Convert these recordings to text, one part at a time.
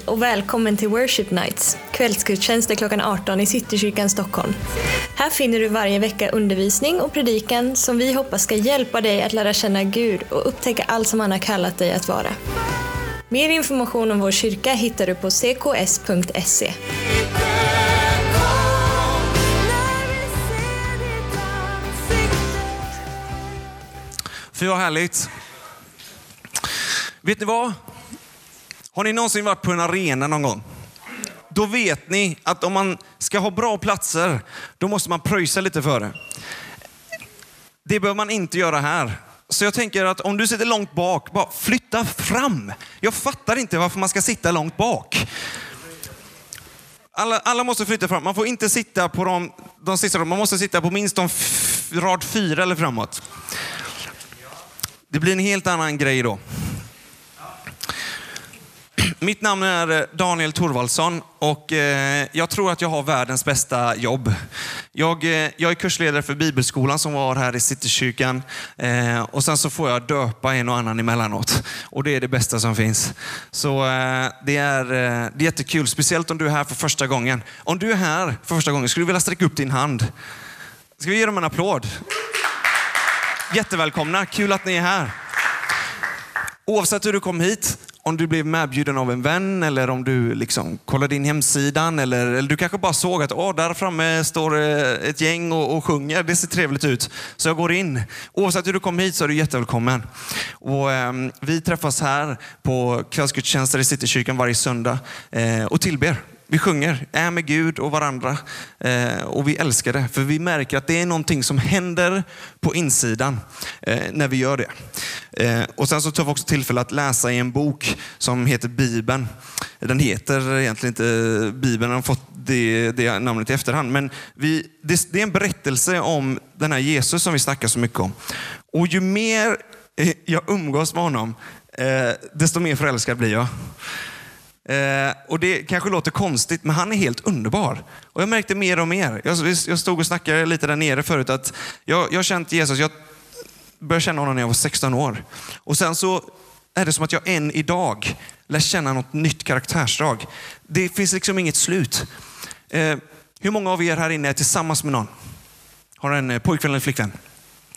Hej och välkommen till Worship Nights, kvällsgudstjänster klockan 18 i Citykyrkan Stockholm. Här finner du varje vecka undervisning och predikan som vi hoppas ska hjälpa dig att lära känna Gud och upptäcka allt som han har kallat dig att vara. Mer information om vår kyrka hittar du på cks.se. Fy vad härligt. Vet ni vad? Har ni någonsin varit på en arena någon gång? Då vet ni att om man ska ha bra platser, då måste man pröjsa lite för det. Det behöver man inte göra här. Så jag tänker att om du sitter långt bak, bara flytta fram. Jag fattar inte varför man ska sitta långt bak. Alla, alla måste flytta fram. Man får inte sitta på de, de sista Man måste sitta på minst de rad fyra eller framåt. Det blir en helt annan grej då. Mitt namn är eh, Daniel Torvaldsson och eh, jag tror att jag har världens bästa jobb. Jag, eh, jag är kursledare för Bibelskolan som var här i Citykyrkan och sen så får jag döpa en och annan emellanåt. Och det är det bästa som finns. Så det är, det är jättekul, speciellt om du är här för första gången. Om du är här för första gången, skulle du vilja sträcka upp din hand? Ska vi ge dem en applåd? Jättevälkomna, kul att ni är här. Oavsett hur du kom hit, om du blev medbjuden av en vän eller om du liksom kollade in hemsidan eller, eller du kanske bara såg att oh, där framme står eh, ett gäng och, och sjunger, det ser trevligt ut. Så jag går in. Oavsett hur du kom hit så är du jättevälkommen. Och, eh, vi träffas här på kvällsgudstjänster i Citykyrkan varje söndag eh, och tillber. Vi sjunger, är med Gud och varandra eh, och vi älskar det. För vi märker att det är någonting som händer på insidan eh, när vi gör det. Eh, och sen så tar vi också tillfälle att läsa i en bok som heter Bibeln. Den heter egentligen inte Bibeln, den har fått det, det namnet i efterhand. Men vi, det, det är en berättelse om den här Jesus som vi snackar så mycket om. Och ju mer eh, jag umgås med honom, eh, desto mer förälskad blir jag. Eh, och Det kanske låter konstigt, men han är helt underbar. Och Jag märkte mer och mer. Jag, jag stod och snackade lite där nere förut att jag, jag har känt Jesus, jag började känna honom när jag var 16 år. Och sen så är det som att jag än idag lär känna något nytt karaktärsdrag. Det finns liksom inget slut. Eh, hur många av er här inne är tillsammans med någon? Har en eh, pojkvän eller flickvän?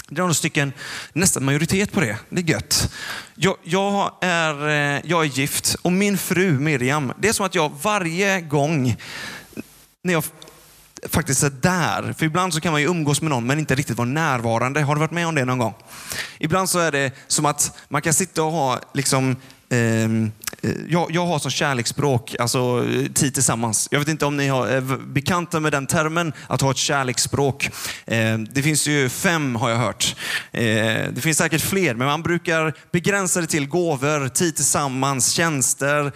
Det är några stycken, nästan majoritet på det. Det är gött. Jag, jag, är, eh, jag är gift och min fru Miriam, det är som att jag varje gång när jag faktiskt är där, för ibland så kan man ju umgås med någon men inte riktigt vara närvarande. Har du varit med om det någon gång? Ibland så är det som att man kan sitta och ha liksom eh, Eh, jag, jag, har som kärleksspråk, alltså eh, tid tillsammans. Jag vet inte om ni är eh, bekanta med den termen, att ha ett kärleksspråk. Eh, det finns ju fem har jag hört. Eh, det finns säkert fler, men man brukar begränsa det till gåvor, tid tillsammans, tjänster,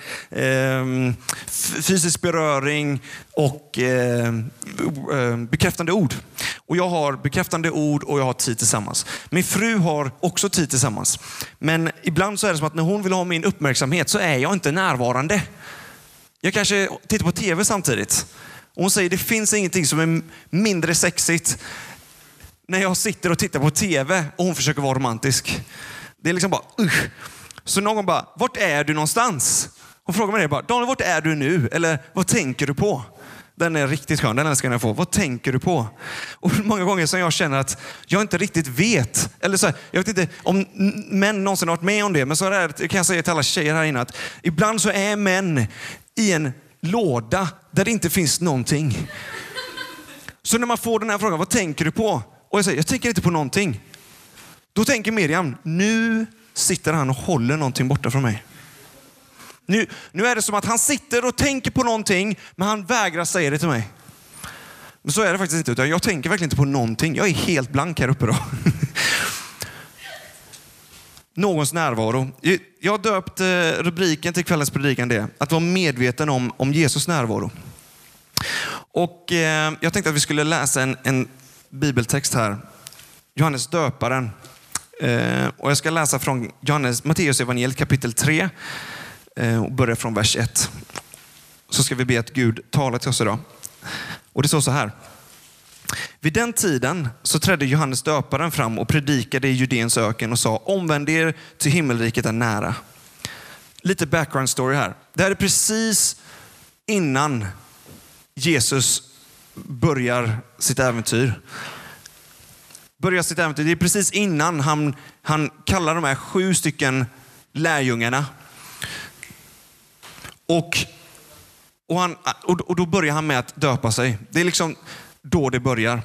fysisk beröring och eh, eh, bekräftande ord. Och jag har bekräftande ord och jag har tid tillsammans. Min fru har också tid tillsammans. Men ibland så är det som att när hon vill ha min uppmärksamhet så är jag inte närvarande. Jag kanske tittar på tv samtidigt. Och hon säger det finns ingenting som är mindre sexigt när jag sitter och tittar på tv och hon försöker vara romantisk. Det är liksom bara usch. Så någon bara, vart är du någonstans? Hon frågar mig det bara, Daniel vart är du nu? Eller vad tänker du på? Den är riktigt skön, den älskar jag få. Vad tänker du på? Och många gånger som jag känner att jag inte riktigt vet. Eller så här, jag vet inte om män någonsin har varit med om det, men så här kan jag säga till alla tjejer här inne att ibland så är män i en låda där det inte finns någonting. Så när man får den här frågan, vad tänker du på? Och jag säger, jag tänker inte på någonting. Då tänker Miriam, nu sitter han och håller någonting borta från mig. Nu, nu är det som att han sitter och tänker på någonting, men han vägrar säga det till mig. Men så är det faktiskt inte, utan jag tänker verkligen inte på någonting. Jag är helt blank här uppe då. Någons närvaro. Jag har döpt eh, rubriken till kvällens predikan det, att vara medveten om, om Jesus närvaro. Och eh, Jag tänkte att vi skulle läsa en, en bibeltext här. Johannes döparen. Eh, och Jag ska läsa från Johannes, Matteus evangeliet kapitel 3, Eh, och börjar från vers 1. Så ska vi be att Gud talar till oss idag. Och det står så här. Vid den tiden så trädde Johannes döparen fram och predikade i Judeens öken och sa omvänd er till himmelriket är nära. lite background story här. Det här är precis innan Jesus börjar sitt äventyr. Börjar sitt äventyr. Det är precis innan han, han kallar de här sju stycken lärjungarna. Och, och, han, och då börjar han med att döpa sig. Det är liksom då det börjar.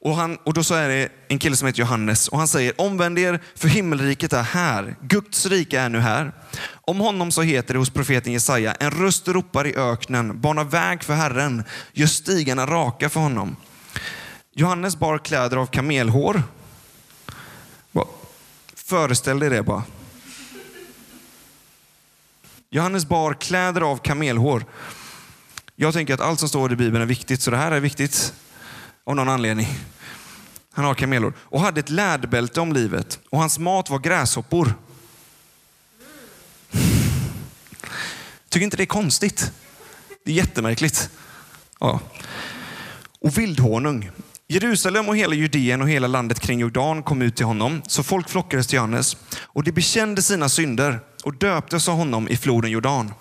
Och, han, och då så är det en kille som heter Johannes och han säger omvänd er för himmelriket är här. Guds rike är nu här. Om honom så heter det hos profeten Jesaja, en röst ropar i öknen, bana väg för Herren, gör stigarna raka för honom. Johannes bar kläder av kamelhår. Föreställ dig det bara. Johannes bar kläder av kamelhår. Jag tänker att allt som står i Bibeln är viktigt, så det här är viktigt av någon anledning. Han har kamelhår. Och hade ett läderbälte om livet och hans mat var gräshoppor. Tycker inte det är konstigt? Det är jättemärkligt. Ja. Och vildhonung. Jerusalem och hela Judeen och hela landet kring Jordan kom ut till honom, så folk flockades till Johannes. Och de bekände sina synder och döptes av honom i floden Jordan.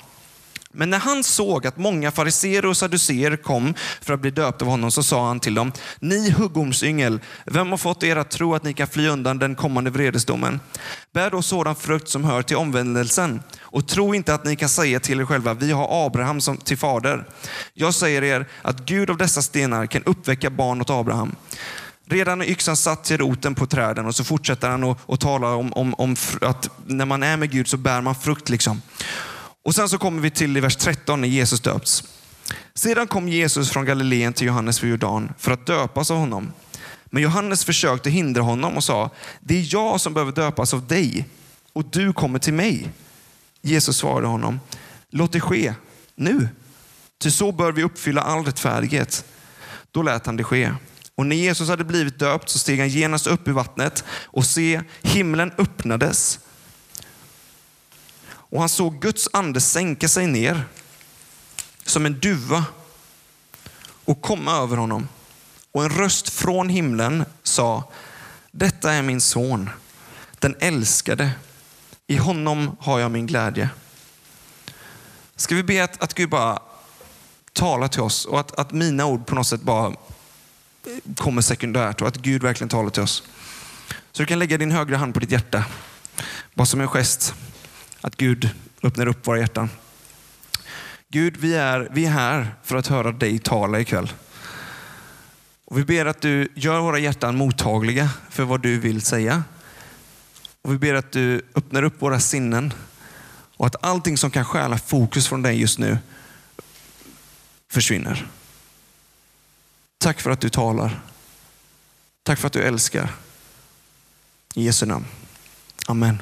Men när han såg att många fariseer och saduceer kom för att bli döpta av honom så sa han till dem, ni huggormsyngel, vem har fått er att tro att ni kan fly undan den kommande vredesdomen? Bär då sådan frukt som hör till omvändelsen och tro inte att ni kan säga till er själva, vi har Abraham som till fader. Jag säger er att Gud av dessa stenar kan uppväcka barn åt Abraham. Redan när yxan satt till roten på träden och så fortsätter han att tala om, om, om att när man är med Gud så bär man frukt. liksom. Och sen så kommer vi till i vers 13 när Jesus döps. Sedan kom Jesus från Galileen till Johannes vid Jordan för att döpas av honom. Men Johannes försökte hindra honom och sa, det är jag som behöver döpas av dig och du kommer till mig. Jesus svarade honom, låt det ske nu, ty så bör vi uppfylla all rättfärdighet. Då lät han det ske. Och när Jesus hade blivit döpt så steg han genast upp i vattnet och se, himlen öppnades och han såg Guds ande sänka sig ner som en duva och komma över honom. Och en röst från himlen sa, detta är min son, den älskade. I honom har jag min glädje. Ska vi be att, att Gud bara talar till oss och att, att mina ord på något sätt bara kommer sekundärt och att Gud verkligen talar till oss. Så du kan lägga din högra hand på ditt hjärta, bara som en gest att Gud öppnar upp våra hjärtan. Gud, vi är, vi är här för att höra dig tala ikväll. Och vi ber att du gör våra hjärtan mottagliga för vad du vill säga. Och vi ber att du öppnar upp våra sinnen och att allting som kan stjäla fokus från dig just nu försvinner. Tack för att du talar. Tack för att du älskar. I Jesu namn. Amen.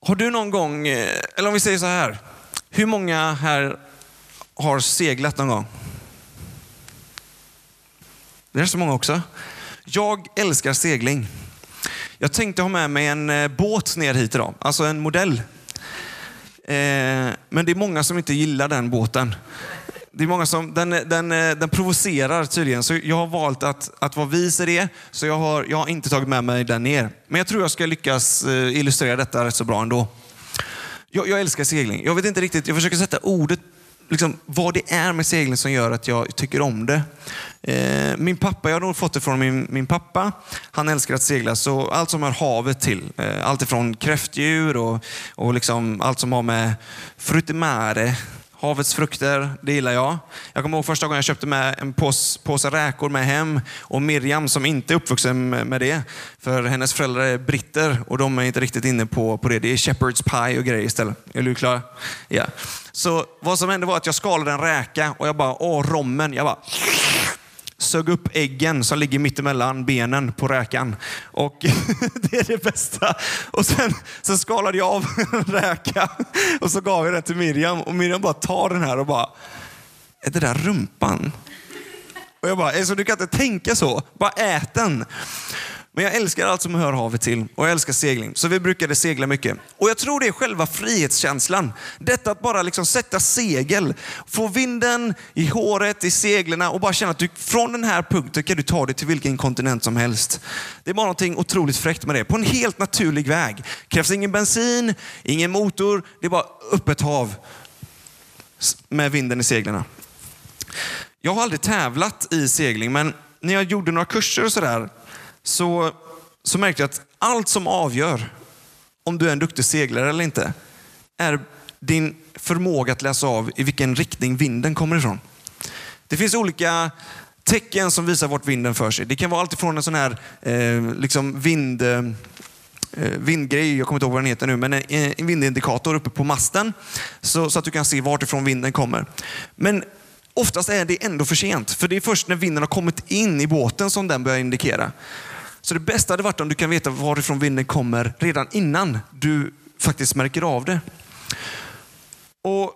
Har du någon gång, eh, eller om vi säger så här. Hur många här har seglat någon gång? Det är så många också. Jag älskar segling. Jag tänkte ha med mig en eh, båt ner hit idag, alltså en modell. Eh, men det är många som inte gillar den båten det är många som, den, den, eh, den provocerar tydligen, så jag har valt att, att vara vis i det. Så jag har, jag har inte tagit med mig den ner. Men jag tror jag ska lyckas eh, illustrera detta rätt så bra ändå. Jag, jag älskar segling. Jag vet inte riktigt, jag försöker sätta ordet Liksom, vad det är med segling som gör att jag tycker om det. Eh, min pappa, jag har nog fått det från min, min pappa. Han älskar att segla, så allt som hör havet till. Eh, allt ifrån kräftdjur och, och liksom allt som har med frutimare Havets frukter, det gillar jag. Jag kommer ihåg första gången jag köpte med en påse, påse räkor med hem och Miriam som inte är uppvuxen med det. För hennes föräldrar är britter och de är inte riktigt inne på, på det. Det är shepherd's pie och grejer istället. Är du klar? Ja. Så vad som hände var att jag skalade en räka och jag bara, åh rommen. Jag bara sög upp äggen som ligger mittemellan benen på räkan. Och det är det bästa. Och sen, sen skalade jag av en räka och så gav jag den till Miriam. Och Miriam bara tar den här och bara, är det där rumpan? Och jag bara, alltså, du kan inte tänka så. Bara ät den. Men jag älskar allt som hör havet till och jag älskar segling. Så vi brukade segla mycket. Och jag tror det är själva frihetskänslan. Detta att bara liksom sätta segel, få vinden i håret, i seglerna och bara känna att du, från den här punkten kan du ta dig till vilken kontinent som helst. Det är bara någonting otroligt fräckt med det. På en helt naturlig väg. krävs ingen bensin, ingen motor. Det är bara öppet hav med vinden i seglarna. Jag har aldrig tävlat i segling, men när jag gjorde några kurser och sådär så, så märkte jag att allt som avgör om du är en duktig seglare eller inte är din förmåga att läsa av i vilken riktning vinden kommer ifrån. Det finns olika tecken som visar vart vinden för sig. Det kan vara alltifrån en sån här eh, liksom vind, eh, eh, vindgrej, jag kommer inte ihåg vad den heter nu, men en, en vindindikator uppe på masten så, så att du kan se vart ifrån vinden kommer. Men oftast är det ändå för sent, för det är först när vinden har kommit in i båten som den börjar indikera. Så det bästa hade varit om du kan veta varifrån vinden kommer redan innan du faktiskt märker av det. Och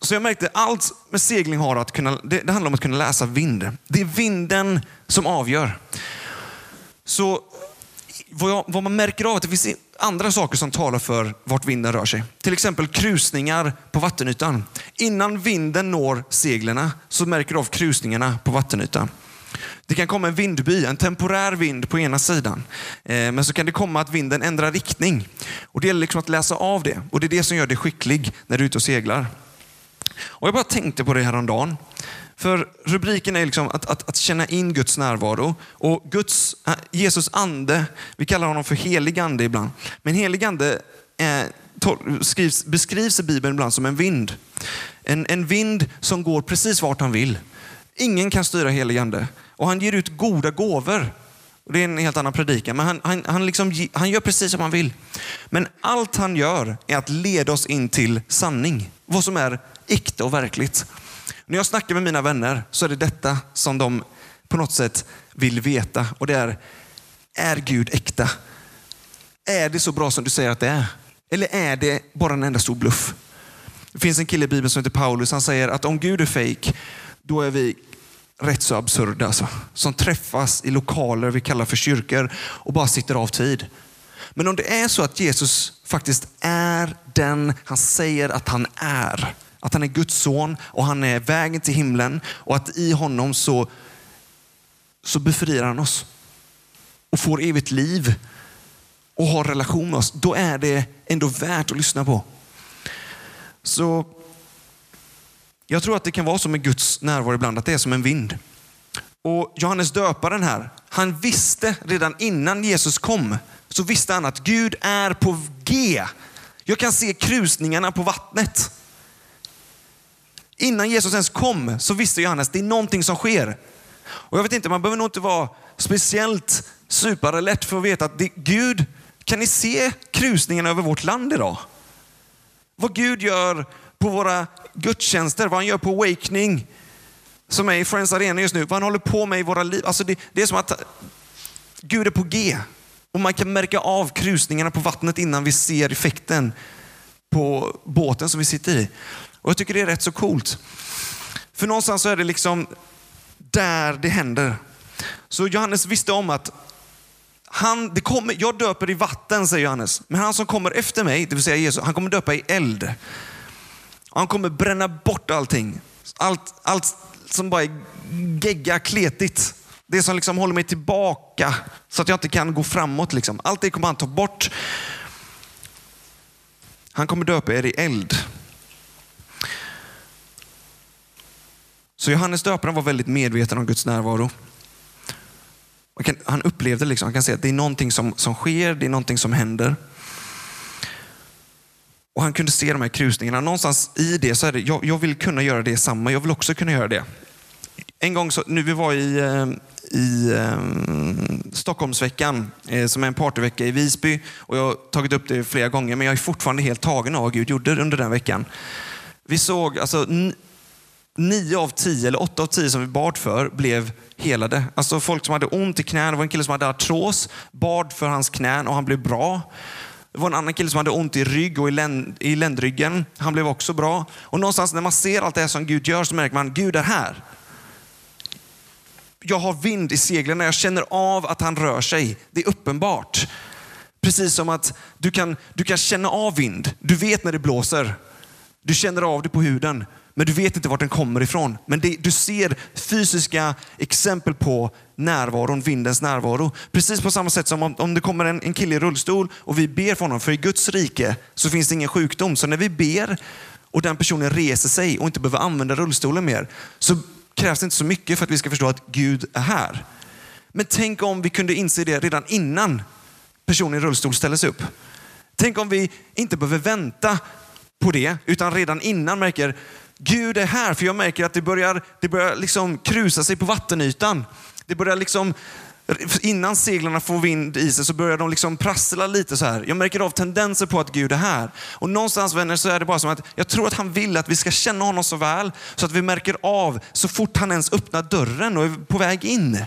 så jag märkte allt med segling har att kunna, det, det handlar om att kunna läsa vind. Det är vinden som avgör. Så vad, jag, vad, man märker av att det finns andra saker som talar för vart vinden rör sig. Till exempel krusningar på vattenytan. Innan vinden når seglerna så märker du av krusningarna på vattenytan. Det kan komma en vindby, en temporär vind på ena sidan. Eh, men så kan det komma att vinden ändrar riktning. Och Det gäller liksom att läsa av det. Och Det är det som gör dig skicklig när du är ute och seglar. Och Jag bara tänkte på det häromdagen. För rubriken är liksom att, att, att, känna in Guds närvaro. Och Guds, eh, Jesus ande, vi kallar honom för helig ande ibland. Men helig ande eh, är, skrivs, beskrivs i Bibeln ibland som en vind. En, en vind som går precis vart han vill. Ingen kan styra helig ande. Och han ger ut goda gåvor. Det är en helt annan predikan, men han, han, han, liksom, han gör precis som han vill. Men allt han gör är att leda oss in till sanning. Vad som är äkta och verkligt. När jag snackar med mina vänner så är det detta som de på något sätt vill veta. Och det är, är Gud äkta? Är det så bra som du säger att det är? Eller är det bara en enda stor bluff? Det finns en kille i Bibeln som heter Paulus. Han säger att om Gud är fake, då är vi rätt så absurda. Alltså. Som träffas i lokaler vi kallar för kyrkor och bara sitter av tid. Men om det är så att Jesus faktiskt är den han säger att han är, att han är Guds son och han är vägen till himlen och att i honom så, så befriar han oss och får evigt liv och har relation med oss. Då är det ändå värt att lyssna på. Så jag tror att det kan vara som med Guds närvaro ibland, att det är som en vind. Och Johannes döparen här, han visste redan innan Jesus kom, så visste han att Gud är på G. Jag kan se krusningarna på vattnet. Innan Jesus ens kom så visste Johannes, det är någonting som sker. Och jag vet inte, man behöver nog inte vara speciellt superalert för att veta att det, Gud, kan ni se krusningarna över vårt land idag? Vad Gud gör på våra gudstjänster, vad han gör på Awakening, som är i Friends Arena just nu, vad han håller på med i våra liv. Alltså det, det är som att Gud är på G. Och man kan märka av krusningarna på vattnet innan vi ser effekten på båten som vi sitter i. Och jag tycker det är rätt så coolt. För någonstans så är det liksom där det händer. Så Johannes visste om att han, det kommer, jag döper i vatten, säger Johannes. Men han som kommer efter mig, det vill säga Jesus, han kommer döpa i eld. Han kommer bränna bort allting. Allt, allt som bara är gegga, kletigt. Det som liksom håller mig tillbaka så att jag inte kan gå framåt. Liksom. Allt det kommer han ta bort. Han kommer döpa er i eld. Så Johannes döparen var väldigt medveten om Guds närvaro. Han upplevde liksom, han kan säga att det är någonting som, som sker, det är någonting som händer. Och han kunde se de här krusningarna. Någonstans i det så är det, jag, jag vill kunna göra det samma. Jag vill också kunna göra det. En gång, så, nu vi var i, eh, i eh, Stockholmsveckan, eh, som är en partyvecka i Visby. Och jag har tagit upp det flera gånger, men jag är fortfarande helt tagen av vad Gud gjorde under den veckan. Vi såg alltså nio av tio, eller åtta av tio som vi bad för, blev helade. Alltså folk som hade ont i knän. Det var en kille som hade artros, bad för hans knän och han blev bra. Det var en annan kille som hade ont i rygg och i, länd, i ländryggen. Han blev också bra. Och någonstans när man ser allt det här som Gud gör så märker man, Gud är här. jag har vind i seglen, jag känner av att han rör sig. Det är uppenbart. Precis som att du kan, du kan känna av vind. Du vet när det blåser. Du känner av det på huden, men du vet inte vart den kommer ifrån. Men det, du ser fysiska exempel på närvaron, vindens närvaro. Precis på samma sätt som om, om det kommer en, en kille i rullstol och vi ber för honom, för i Guds rike så finns det ingen sjukdom. Så när vi ber och den personen reser sig och inte behöver använda rullstolen mer, så krävs det inte så mycket för att vi ska förstå att Gud är här. Men tänk om vi kunde inse det redan innan personen i rullstol ställer sig upp. Tänk om vi inte behöver vänta på det, utan redan innan märker Gud är här. För jag märker att det börjar, det börjar liksom krusa sig på vattenytan. Det börjar liksom, innan seglarna får vind i sig så börjar de liksom prassla lite så här. Jag märker av tendenser på att Gud är här. Och någonstans vänner så är det bara som att jag tror att han vill att vi ska känna honom så väl så att vi märker av så fort han ens öppnar dörren och är på väg in.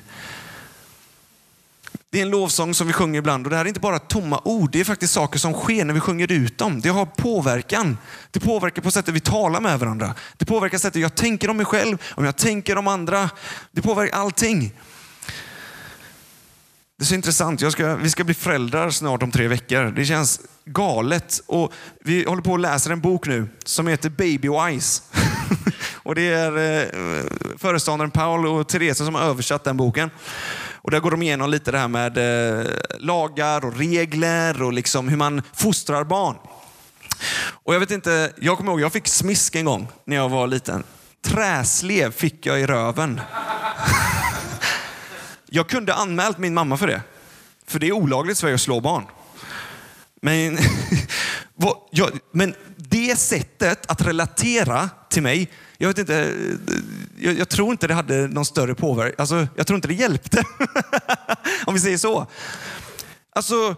Det är en lovsång som vi sjunger ibland och det här är inte bara tomma ord. Det är faktiskt saker som sker när vi sjunger ut dem. Det har påverkan. Det påverkar på sättet vi talar med varandra. Det påverkar sättet jag tänker om mig själv, om jag tänker om andra. Det påverkar allting. Det är så intressant. Ska, vi ska bli föräldrar snart om tre veckor. Det känns galet. Och vi håller på att läsa en bok nu som heter Baby Wise. och det är eh, föreståndaren Paul och Therese som har översatt den boken. Och där går de igenom lite det här med eh, lagar och regler och liksom hur man fostrar barn. Och jag vet inte, jag kommer ihåg, jag fick smisk en gång när jag var liten. Träslev fick jag i röven. jag kunde anmält min mamma för det. För det är olagligt i Sverige att slå barn. Men, men det sättet att relatera till mig jag vet inte, jag, jag, tror inte det hade någon större påverkan. Alltså, jag tror inte det hjälpte. Om vi säger så. Alltså,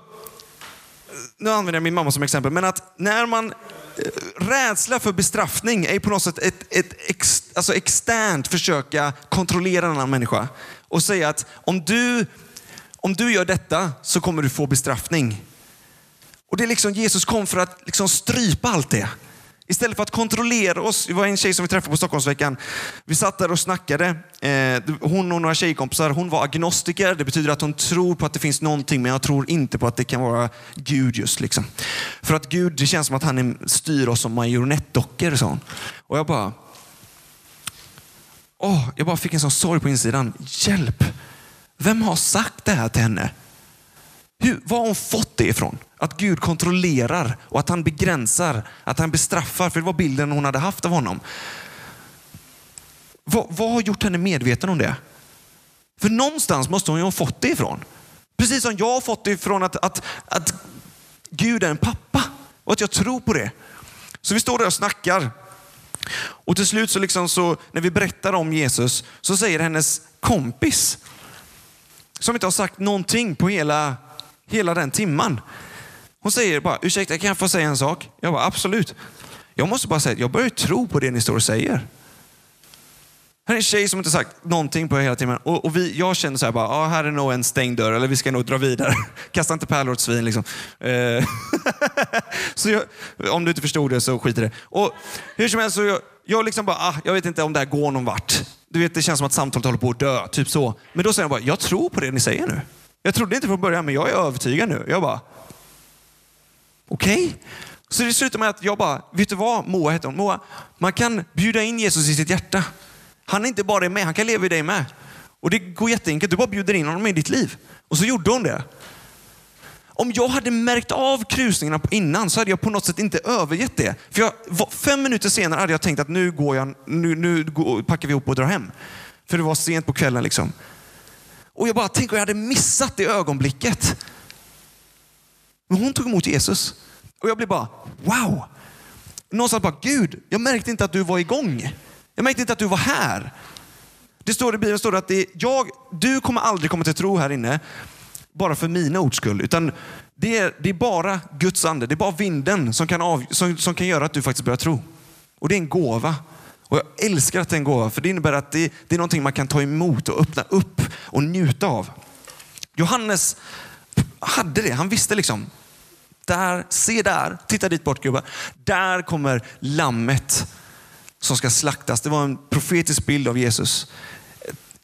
nu använder jag min mamma som exempel, men att när man eh, Rädsla för bestraffning är på något sätt ett, ett ex, alltså externt försöka kontrollera en annan människa och säga att om du, om du gör detta så kommer du få bestraffning. Och det är liksom Jesus kom för att liksom strypa allt det. Istället för att kontrollera oss. Det var en tjej som vi träffade på Stockholmsveckan. Vi satt där och snackade. Eh, hon och några tjejkompisar, hon var agnostiker. Det betyder att hon tror på att det finns någonting, men jag tror inte på att det kan vara Gud just. Liksom. För att Gud, det känns som att han styr oss som marionettdockor. hon. Och jag bara... Åh, jag bara fick en sån sorg på insidan. Hjälp! Vem har sagt det här till henne? Hur, var har hon fått det ifrån? Att Gud kontrollerar och att han begränsar, att han bestraffar. För det var bilden hon hade haft av honom. Vad, vad har gjort henne medveten om det? För någonstans måste hon ju ha fått det ifrån. Precis som jag har fått det ifrån att, att, att Gud är en pappa och att jag tror på det. Så vi står där och snackar. Och till slut så, liksom så när vi berättar om Jesus så säger hennes kompis, som inte har sagt någonting på hela, hela den timman. Hon säger bara, ursäkta kan jag få säga en sak? Jag bara, absolut. Jag måste bara säga att jag börjar tro på det ni står och säger. Här är en tjej som inte sagt någonting på hela timmen. Och, och vi, jag känner så här, bara, ah, här är nog en stängd dörr, eller vi ska nog dra vidare. Kasta inte pärlor åt svin. Liksom. Eh, så jag, om du inte förstod det så skit i det. Och hur som helst, så jag, jag liksom bara, ah, jag vet inte om det här går någon vart. Du vet, det känns som att samtalet håller på att dö. Typ så. Men då säger jag bara, jag tror på det ni säger nu. Jag trodde inte från början, men jag är övertygad nu. Jag bara, Okej? Okay? Så det slutar med att jag bara, vet du vad Moa heter hon? Moa, man kan bjuda in Jesus i sitt hjärta. Han är inte bara med, han kan leva i dig med. Och det går jätteenkelt, du bara bjuder in honom i ditt liv. Och så gjorde hon det. Om jag hade märkt av krusningarna innan så hade jag på något sätt inte övergett det. För jag, fem minuter senare hade jag tänkt att nu, går jag, nu, nu packar vi ihop och drar hem. För det var sent på kvällen. liksom. Och jag bara, tänk om jag hade missat det ögonblicket. Men hon tog emot Jesus. Och jag blev bara, wow! Någonstans bara, Gud, jag märkte inte att du var igång. Jag märkte inte att du var här. Det står i Bibeln står det att det jag, du kommer aldrig komma till tro här inne bara för mina ords skull. Utan det är, det är bara Guds ande, det är bara vinden som kan, av, som, som kan göra att du faktiskt börjar tro. Och det är en gåva. Och jag älskar att det är en gåva, för det innebär att det, det är någonting man kan ta emot och öppna upp och njuta av. Johannes hade det. Han visste liksom, där, se där, titta dit bort gubbar. Där kommer lammet som ska slaktas. Det var en profetisk bild av Jesus.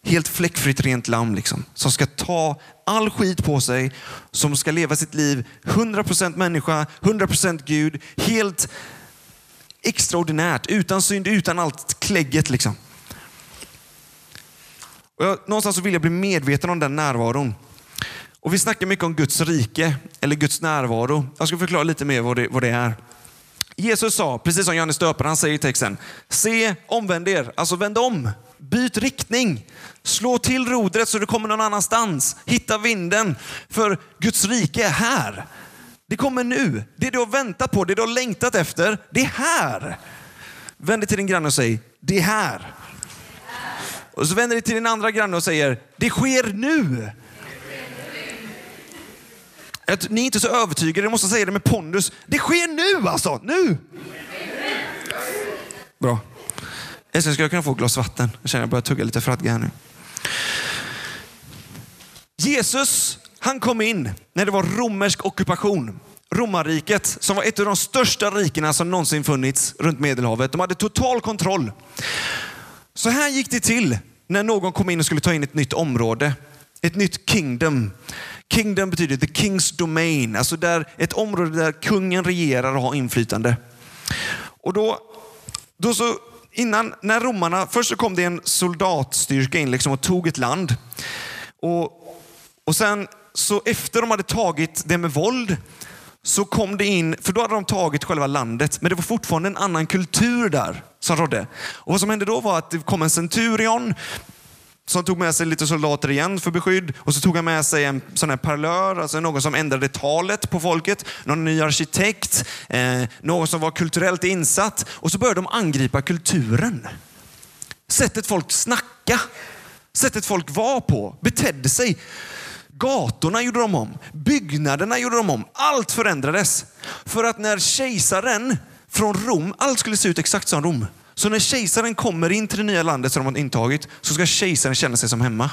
helt fläckfritt rent lamm liksom, som ska ta all skit på sig, som ska leva sitt liv 100% människa, 100% Gud, helt extraordinärt, utan synd, utan allt klägget. Liksom. Och jag, någonstans så vill jag bli medveten om den närvaron. Och Vi snackar mycket om Guds rike, eller Guds närvaro. Jag ska förklara lite mer vad det, vad det är. Jesus sa, precis som Johannes döparen, han säger i texten, se, omvänd er, alltså vänd om, byt riktning, slå till rodret så du kommer någon annanstans, hitta vinden, för Guds rike är här. Det kommer nu. Det du har väntat på, det du har längtat efter, det är här. Vänd dig till din granne och säg, det är här. Och så vänder dig till din andra granne och säger, det sker nu. Att ni är inte så övertygade, jag måste säga det med pondus. Det sker nu alltså, nu! Bra. Älskling, ska jag kunna få ett glas vatten? Jag känner att jag börjar tugga lite fradga här nu. Jesus, han kom in när det var romersk ockupation. Romarriket, som var ett av de största rikena som någonsin funnits runt Medelhavet. De hade total kontroll. Så här gick det till när någon kom in och skulle ta in ett nytt område. Ett nytt kingdom. Kingdom betyder the king's domain, alltså där, ett område där kungen regerar och har inflytande. Och då, då så, innan, när romarna, först så kom det en soldatstyrka in liksom och tog ett land. Och, och sen så efter de hade tagit det med våld så kom det in, för då hade de tagit själva landet, men det var fortfarande en annan kultur där som rådde. Och vad som hände då var att det kom en centurion som tog med sig lite soldater igen för beskydd. Och så tog han med sig en sån här parlör, alltså någon som ändrade talet på folket. Någon ny arkitekt, eh, någon som var kulturellt insatt. Och så började de angripa kulturen. Sättet folk snacka, sättet folk var på, betedde sig. Gatorna gjorde de om, byggnaderna gjorde de om. Allt förändrades. För att när kejsaren från Rom, allt skulle se ut exakt som Rom. Så när kejsaren kommer in till det nya landet som de har intagit så ska kejsaren känna sig som hemma.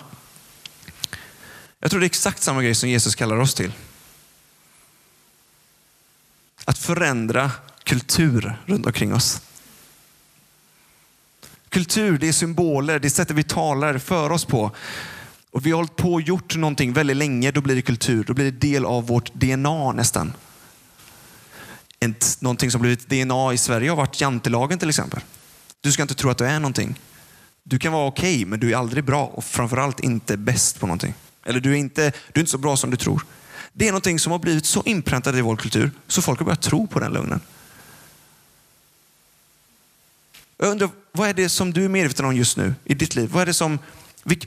Jag tror det är exakt samma grej som Jesus kallar oss till. Att förändra kultur runt omkring oss. Kultur, det är symboler, det är sättet vi talar för oss på. Och vi har hållit på och gjort någonting väldigt länge, då blir det kultur. Då blir det del av vårt DNA nästan. någonting som blivit DNA i Sverige har varit jantelagen till exempel. Du ska inte tro att du är någonting. Du kan vara okej, okay, men du är aldrig bra och framförallt inte bäst på någonting. Eller du är, inte, du är inte så bra som du tror. Det är någonting som har blivit så inpräntat i vår kultur så folk har börjat tro på den lögnen. Jag undrar, vad är det som du är medveten om just nu i ditt liv? Vad är det som,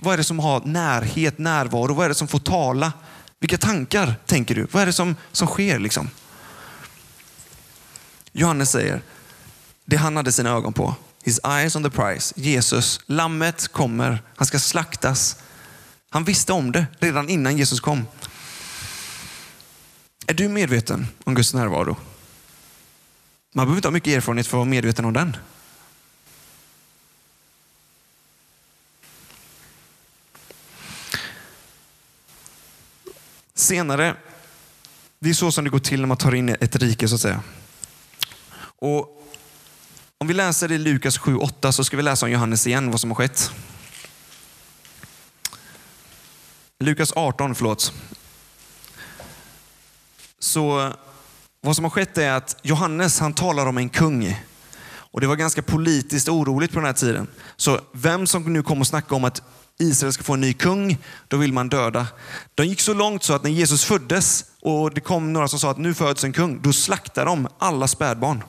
vad är det som har närhet, närvaro? Vad är det som får tala? Vilka tankar tänker du? Vad är det som, som sker? Liksom? Johannes säger, det han hade sina ögon på, His eyes on the prize. Jesus, lammet kommer. Han ska slaktas. Han visste om det redan innan Jesus kom. Är du medveten om Guds närvaro? Man behöver inte ha mycket erfarenhet för att vara medveten om den. Senare, det är så som det går till när man tar in ett rike så att säga. Och om vi läser i Lukas 7.8 så ska vi läsa om Johannes igen, vad som har skett. Lukas 18, förlåt. Så vad som har skett är att Johannes han talar om en kung. Och Det var ganska politiskt oroligt på den här tiden. Så vem som nu kommer att snacka om att Israel ska få en ny kung, då vill man döda. De gick så långt så att när Jesus föddes och det kom några som sa att nu föds en kung, då slaktade de alla spädbarn.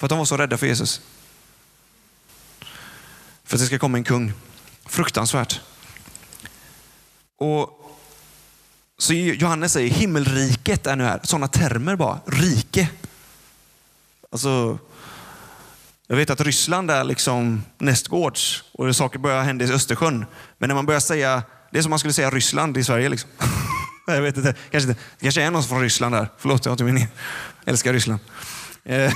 För att de var så rädda för Jesus. För att det ska komma en kung. Fruktansvärt. Och så Johannes säger himmelriket är nu här. Sådana termer bara. Rike. Alltså, jag vet att Ryssland är liksom nästgårds och saker börjar hända i Östersjön. Men när man börjar säga, det är som man skulle säga Ryssland i Sverige. Liksom. jag vet inte. Kanske, inte. Det kanske är någon från Ryssland där. Förlåt, jag har inte meningen. Älskar Ryssland. Eh,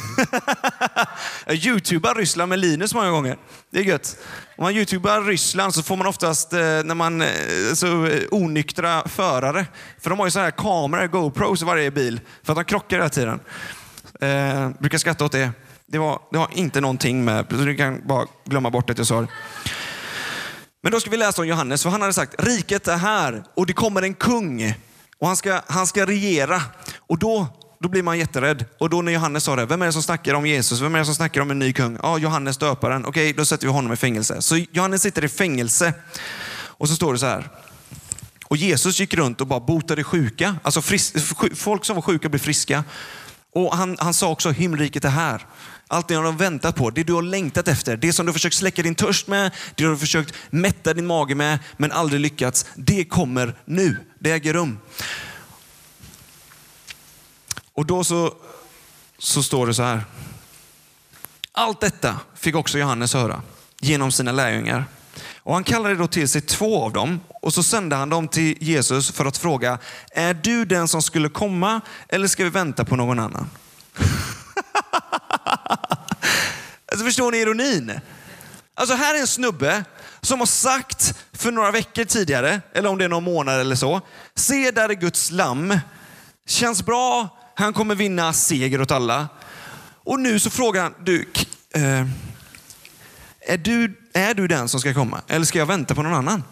jag youtubar Ryssland med Linus många gånger. Det är gött. Om man youtubar Ryssland så får man oftast eh, när man, eh, så onyktra förare. För de har ju så här kameror, GoPros i varje bil. För att de krockar hela tiden. Eh, brukar skratta åt det. Det, var, det har inte någonting med, du kan bara glömma bort att jag sa det. Men då ska vi läsa om Johannes, för han hade sagt, riket är här och det kommer en kung och han ska, han ska regera. Och då, då blir man jätterädd. Och då när Johannes sa det, vem är det som snackar om Jesus? Vem är det som snackar om en ny kung? Ja, Johannes döparen. Okej, då sätter vi honom i fängelse. Så Johannes sitter i fängelse. Och så står det så här. Och Jesus gick runt och bara botade sjuka. Alltså frisk, folk som var sjuka blev friska. Och han, han sa också, himmelriket är här. Allt det du har väntat på, det du har längtat efter, det som du har försökt släcka din törst med, det du har försökt mätta din mage med, men aldrig lyckats. Det kommer nu. Det äger rum. Och då så, så står det så här. Allt detta fick också Johannes höra genom sina lärjungar. Och han kallade då till sig två av dem och så sände han dem till Jesus för att fråga, är du den som skulle komma eller ska vi vänta på någon annan? Alltså förstår ni ironin? Alltså här är en snubbe som har sagt för några veckor tidigare, eller om det är någon månad eller så, se där är Guds lamm. Känns bra, han kommer vinna seger åt alla. Och nu så frågar han, du, eh, är du, är du den som ska komma eller ska jag vänta på någon annan?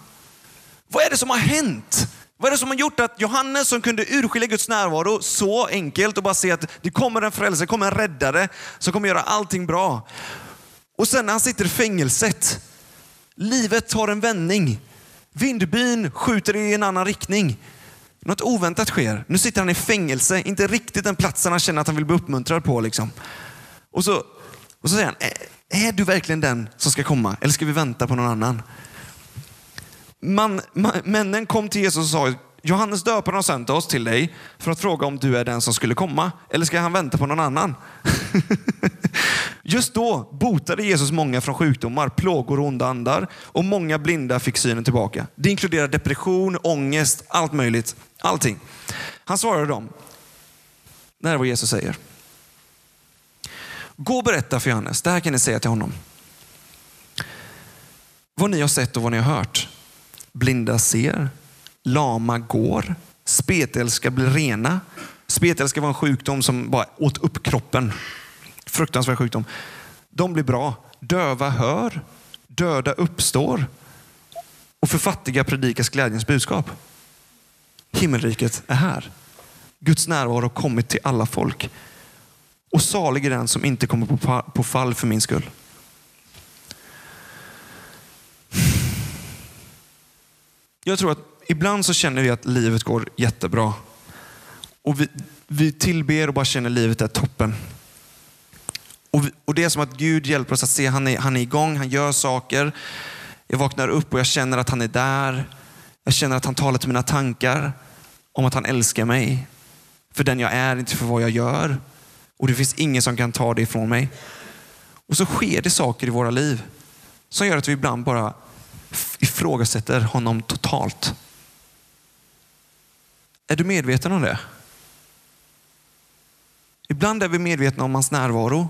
Vad är det som har hänt? Vad är det som har gjort att Johannes som kunde urskilja Guds närvaro så enkelt och bara se att det kommer en frälsare, det kommer en räddare som kommer göra allting bra. Och sen när han sitter i fängelset, livet tar en vändning. Vindbyn skjuter i en annan riktning. Något oväntat sker. Nu sitter han i fängelse, inte riktigt den platsen han känner att han vill bli uppmuntrad på. Liksom. Och, så, och så säger han, är du verkligen den som ska komma eller ska vi vänta på någon annan? Man, man, männen kom till Jesus och sa, Johannes döparen har sänt oss till dig för att fråga om du är den som skulle komma eller ska han vänta på någon annan? Just då botade Jesus många från sjukdomar, plågor och onda andar och många blinda fick synen tillbaka. Det inkluderar depression, ångest, allt möjligt. Allting. Han svarade dem, det här är vad Jesus säger. Gå och berätta för Johannes, det här kan ni säga till honom. Vad ni har sett och vad ni har hört. Blinda ser, lama går, spetälska blir rena. Spetälska var en sjukdom som bara åt upp kroppen. Fruktansvärd sjukdom. De blir bra. Döva hör, döda uppstår och för fattiga predikas glädjens budskap. Himmelriket är här. Guds närvaro har kommit till alla folk. Och salig är den som inte kommer på fall för min skull. Jag tror att ibland så känner vi att livet går jättebra. Och vi, vi tillber och bara känner att livet är toppen. Och, vi, och Det är som att Gud hjälper oss att se han är, han är igång, han gör saker. Jag vaknar upp och jag känner att han är där. Jag känner att han talar till mina tankar om att han älskar mig. För den jag är, inte för vad jag gör. Och det finns ingen som kan ta det ifrån mig. Och så sker det saker i våra liv som gör att vi ibland bara ifrågasätter honom totalt. Är du medveten om det? Ibland är vi medvetna om hans närvaro.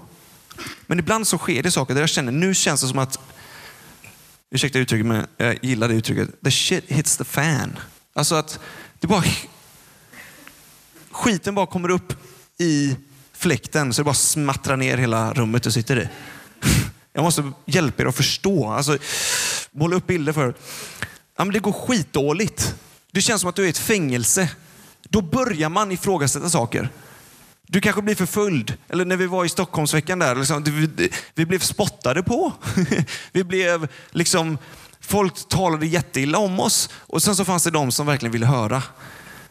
Men ibland så sker det saker där jag känner, nu känns det som att, ursäkta uttrycket men jag gillar det uttrycket, the shit hits the fan. Alltså att det bara, skiten bara kommer upp i fläkten så det bara smattrar ner hela rummet du sitter i. Jag måste hjälpa er att förstå. Alltså, måla upp bilder för ja, men Det går skitdåligt. Det känns som att du är i ett fängelse. Då börjar man ifrågasätta saker. Du kanske blir förföljd. Eller när vi var i Stockholmsveckan där, liksom, vi, vi blev spottade på. vi blev liksom, folk talade jätteilla om oss och sen så fanns det de som verkligen ville höra.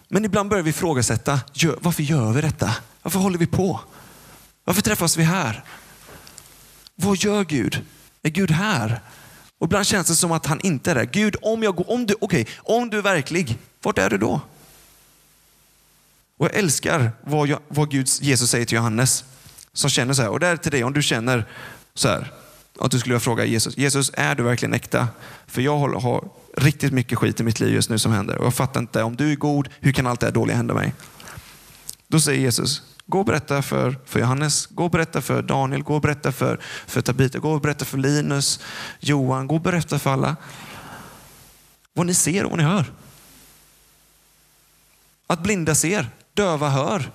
Men ibland börjar vi ifrågasätta, varför gör vi detta? Varför håller vi på? Varför träffas vi här? Vad gör Gud? Är Gud här? Och ibland känns det som att han inte är där. Gud, om, jag går, om, du, okay, om du är verklig, vart är du då? Och jag älskar vad, jag, vad Gud, Jesus säger till Johannes som känner så här. Och det är till dig, om du känner så här, att du skulle vilja fråga Jesus, Jesus är du verkligen äkta? För jag har, har riktigt mycket skit i mitt liv just nu som händer och jag fattar inte, om du är god, hur kan allt det här dåliga hända mig? Då säger Jesus, gå och berätta för, för Johannes, gå och berätta för Daniel, gå och berätta för, för Tabita, gå och berätta för Linus, Johan, gå och berätta för alla vad ni ser och vad ni hör. Att blinda ser, döva hör.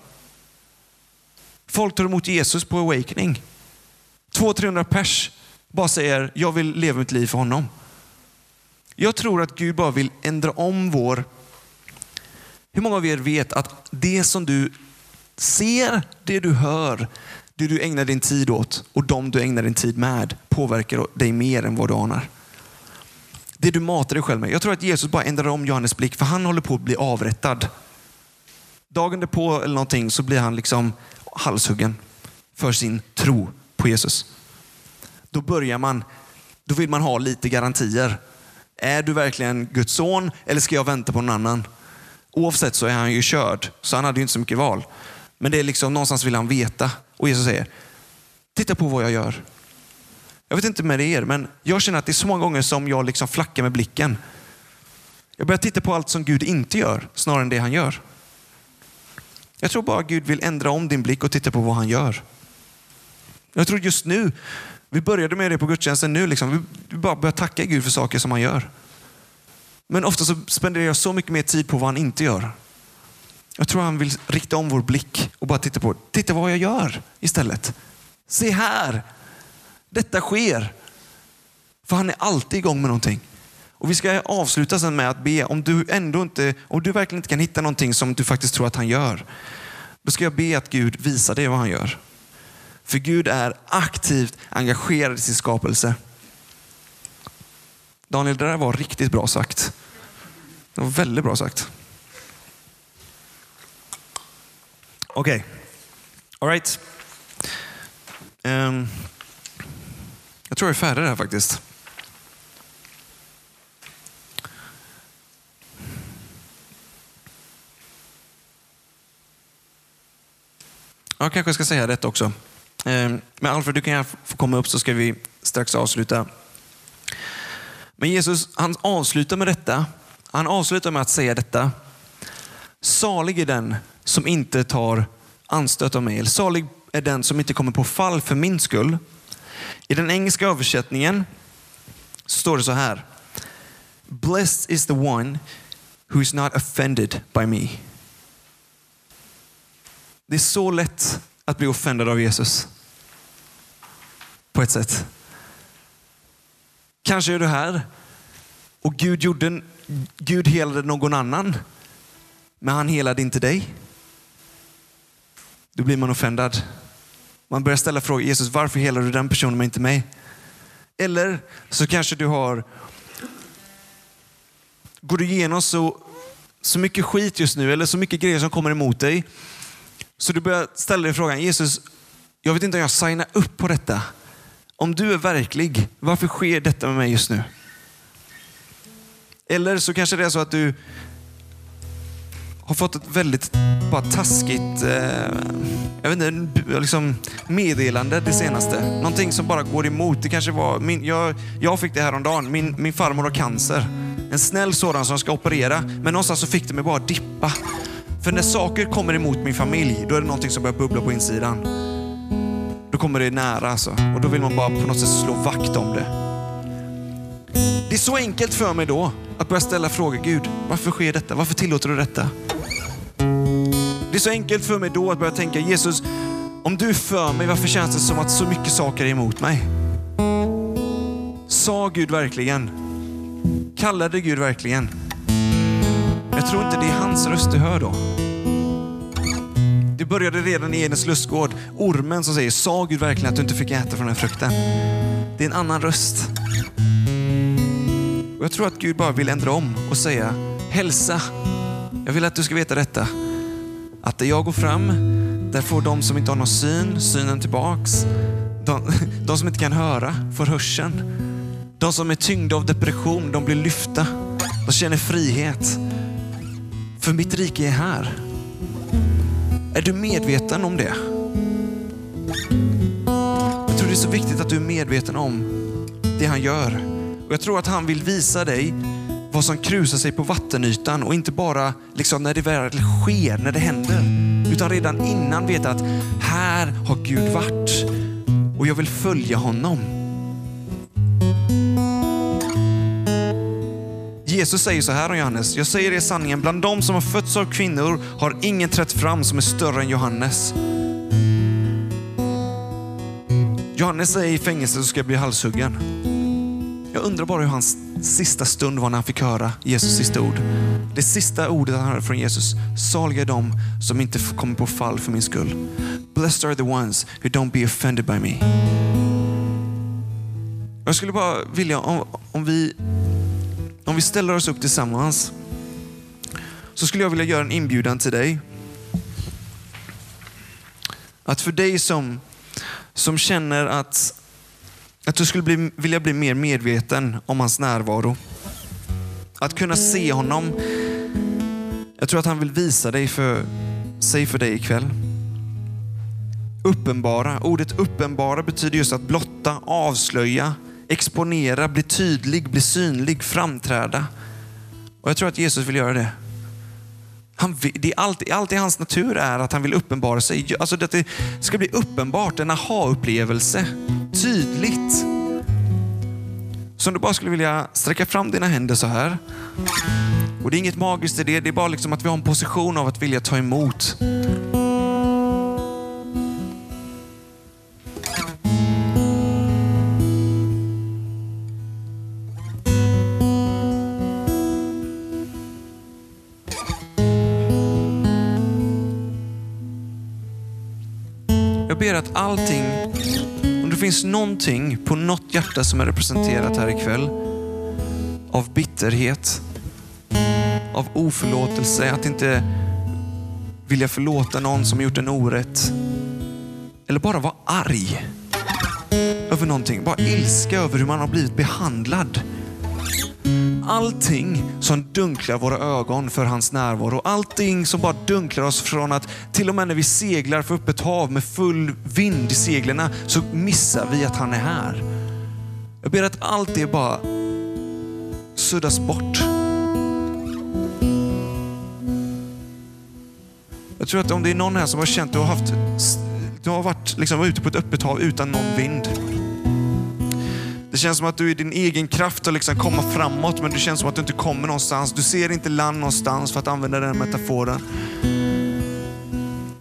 Folk tar emot Jesus på Awakening. 200-300 pers bara säger, jag vill leva mitt liv för honom. Jag tror att Gud bara vill ändra om vår... Hur många av er vet att det som du ser, det du hör, det du ägnar din tid åt och de du ägnar din tid med påverkar dig mer än vad du anar. Det du matar dig själv med. Jag tror att Jesus bara ändrar om Johannes blick för han håller på att bli avrättad. Dagen därpå eller någonting så blir han liksom halshuggen för sin tro på Jesus. Då börjar man, då vill man ha lite garantier. Är du verkligen Guds son eller ska jag vänta på någon annan? Oavsett så är han ju körd, så han hade ju inte så mycket val. Men det är liksom, någonstans vill han veta. Och Jesus säger, titta på vad jag gör. Jag vet inte med er, men jag känner att det är så många gånger som jag liksom flackar med blicken. Jag börjar titta på allt som Gud inte gör, snarare än det han gör. Jag tror bara Gud vill ändra om din blick och titta på vad han gör. Jag tror just nu, vi började med det på gudstjänsten nu, liksom, vi bara börjar tacka Gud för saker som han gör. Men ofta så spenderar jag så mycket mer tid på vad han inte gör. Jag tror han vill rikta om vår blick och bara titta på, titta vad jag gör istället. Se här, detta sker. För han är alltid igång med någonting. Och vi ska avsluta sen med att be, om du ändå inte, om du verkligen inte kan hitta någonting som du faktiskt tror att han gör, då ska jag be att Gud visar dig vad han gör. För Gud är aktivt engagerad i sin skapelse. Daniel, det där var riktigt bra sagt. Det var väldigt bra sagt. Okej, okay. alright. Um, ehm, jag tror jag är färdig här faktiskt. Jag kanske ska säga detta också. Ehm, men Alfred, du kan få komma upp så ska vi strax avsluta. Men Jesus, han avslutar med detta. Han avslutar med att säga detta. Salig är den som inte tar anstöt av mig. Salig är den som inte kommer på fall för min skull. I den engelska översättningen står det så här. Blessed is the one who is not offended by me. Det är så lätt att bli offended av Jesus. På ett sätt. Kanske är du här och Gud, gjorde, Gud helade någon annan, men han helade inte dig. Då blir man offendad. Man börjar ställa frågor, Jesus varför helar du den personen men inte mig? Eller så kanske du har, går du igenom så, så mycket skit just nu eller så mycket grejer som kommer emot dig så du börjar ställa dig frågan, Jesus, jag vet inte om jag signar upp på detta. Om du är verklig, varför sker detta med mig just nu? Eller så kanske det är så att du har fått ett väldigt bara taskigt eh, jag vet inte, liksom meddelande det senaste. Någonting som bara går emot. Det kanske var, min, jag, jag fick det häromdagen. Min, min farmor har cancer. En snäll sådan som ska operera. Men någonstans så fick det mig bara dippa. För när saker kommer emot min familj, då är det någonting som börjar bubbla på insidan. Då kommer det nära alltså. Och då vill man bara på något sätt slå vakt om det. Det är så enkelt för mig då att börja ställa frågor. Gud, varför sker detta? Varför tillåter du detta? Det är så enkelt för mig då att börja tänka, Jesus, om du är för mig, varför känns det som att så mycket saker är emot mig? Sa Gud verkligen? Kallade Gud verkligen? Jag tror inte det är hans röst du hör då. Det började redan i Edens lustgård. Ormen som säger, sa Gud verkligen att du inte fick äta från den frukten? Det är en annan röst. Och jag tror att Gud bara vill ändra om och säga, hälsa. Jag vill att du ska veta detta. Att där jag går fram, där får de som inte har någon syn, synen tillbaks. De, de som inte kan höra får hörseln. De som är tyngda av depression, de blir lyfta. De känner frihet. För mitt rike är här. Är du medveten om det? Jag tror det är så viktigt att du är medveten om det han gör. Och Jag tror att han vill visa dig vad som krusar sig på vattenytan och inte bara liksom när det väl sker, när det händer. Utan redan innan veta att här har Gud varit och jag vill följa honom. Jesus säger så här om Johannes. Jag säger er sanningen, bland de som har fötts av kvinnor har ingen trätt fram som är större än Johannes. Johannes är i fängelse och ska bli halshuggen. Jag undrar bara hur han sista stund var när han fick höra Jesus sista ord. Det sista ordet han hörde från Jesus. Saliga är de som inte kommer på fall för min skull. Blessed are the ones who don't be offended by me. Jag skulle bara vilja, om, om, vi, om vi ställer oss upp tillsammans, så skulle jag vilja göra en inbjudan till dig. Att för dig som, som känner att, att du skulle bli, vilja bli mer medveten om hans närvaro. Att kunna se honom. Jag tror att han vill visa dig för, sig för dig ikväll. Uppenbara. Ordet uppenbara betyder just att blotta, avslöja, exponera, bli tydlig, bli synlig, framträda. Och jag tror att Jesus vill göra det. Han, det är alltid, alltid hans natur är att han vill uppenbara sig. Alltså att det ska bli uppenbart, en aha-upplevelse. Tydligt. Så om du bara skulle vilja sträcka fram dina händer så här. Och det är inget magiskt i det, det är bara liksom att vi har en position av att vilja ta emot. Ber att allting, om det finns någonting på något hjärta som är representerat här ikväll, av bitterhet, av oförlåtelse, att inte vilja förlåta någon som gjort en orätt. Eller bara vara arg över någonting. Bara ilska över hur man har blivit behandlad. Allting som dunklar våra ögon för hans närvaro. Allting som bara dunklar oss från att till och med när vi seglar för öppet hav med full vind i seglen så missar vi att han är här. Jag ber att allt det bara suddas bort. Jag tror att om det är någon här som har känt att du har, haft, du har varit liksom ute på ett öppet hav utan någon vind. Det känns som att du i din egen kraft har liksom komma framåt, men det känns som att du inte kommer någonstans. Du ser inte land någonstans för att använda den metaforen.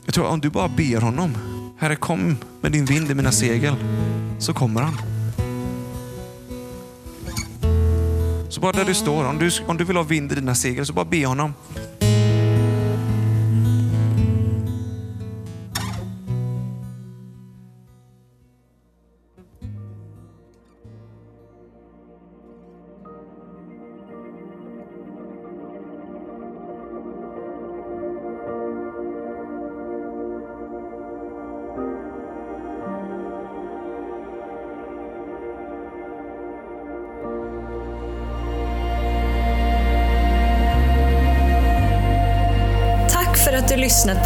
Jag tror att om du bara ber honom, Herre kom med din vind i mina segel, så kommer han. Så bara där du står, om du, om du vill ha vind i dina segel, så bara be honom.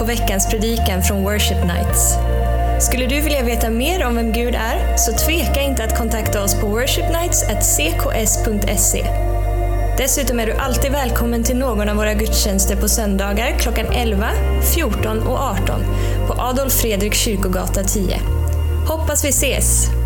På veckans predikan från Worship Nights. Skulle du vilja veta mer om vem Gud är, så tveka inte att kontakta oss på worshipnights.cks.se. Dessutom är du alltid välkommen till någon av våra gudstjänster på söndagar klockan 11, 14 och 18 på Adolf Fredrik kyrkogata 10. Hoppas vi ses!